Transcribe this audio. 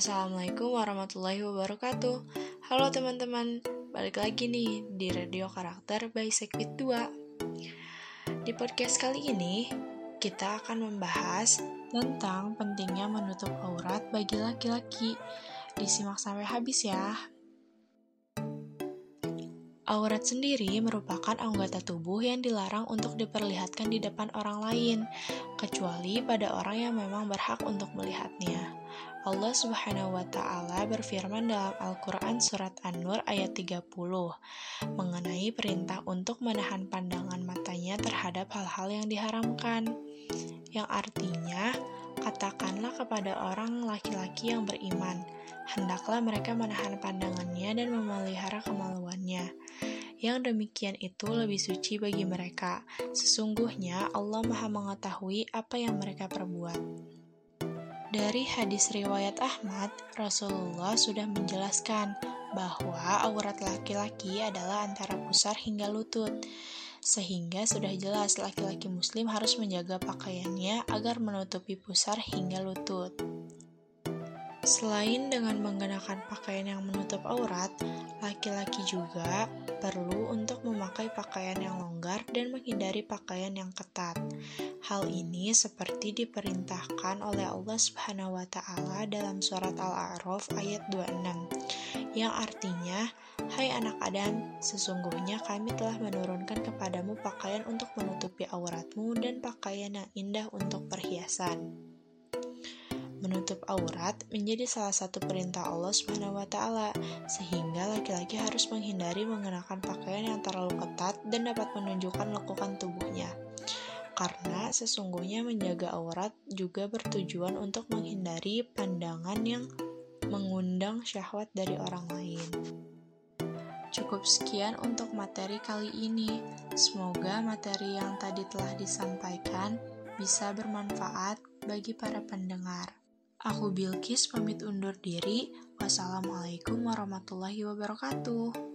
Assalamualaikum warahmatullahi wabarakatuh. Halo teman-teman, balik lagi nih di Radio Karakter by Sekbit 2 Di podcast kali ini, kita akan membahas tentang pentingnya menutup aurat bagi laki-laki. Disimak sampai habis ya. Aurat sendiri merupakan anggota tubuh yang dilarang untuk diperlihatkan di depan orang lain, kecuali pada orang yang memang berhak untuk melihatnya. Allah Subhanahu wa taala berfirman dalam Al-Qur'an surat An-Nur ayat 30 mengenai perintah untuk menahan pandangan matanya terhadap hal-hal yang diharamkan. Yang artinya, katakanlah kepada orang laki-laki yang beriman, hendaklah mereka menahan pandangannya dan memelihara kemaluannya. Yang demikian itu lebih suci bagi mereka. Sesungguhnya Allah Maha Mengetahui apa yang mereka perbuat. Dari hadis riwayat Ahmad, Rasulullah sudah menjelaskan bahwa aurat laki-laki adalah antara pusar hingga lutut. Sehingga sudah jelas laki-laki muslim harus menjaga pakaiannya agar menutupi pusar hingga lutut. Selain dengan mengenakan pakaian yang menutup aurat, laki-laki juga perlu untuk memakai pakaian yang longgar dan menghindari pakaian yang ketat. Hal ini seperti diperintahkan oleh Allah Subhanahu wa taala dalam surat Al-A'raf ayat 26 yang artinya Hai anak Adam, sesungguhnya kami telah menurunkan kepadamu pakaian untuk menutupi auratmu dan pakaian yang indah untuk perhiasan menutup aurat menjadi salah satu perintah Allah Subhanahu wa taala, sehingga laki-laki harus menghindari mengenakan pakaian yang terlalu ketat dan dapat menunjukkan lekukan tubuhnya. Karena sesungguhnya menjaga aurat juga bertujuan untuk menghindari pandangan yang mengundang syahwat dari orang lain. Cukup sekian untuk materi kali ini. Semoga materi yang tadi telah disampaikan bisa bermanfaat bagi para pendengar. Aku Bilkis pamit undur diri. Wassalamualaikum warahmatullahi wabarakatuh.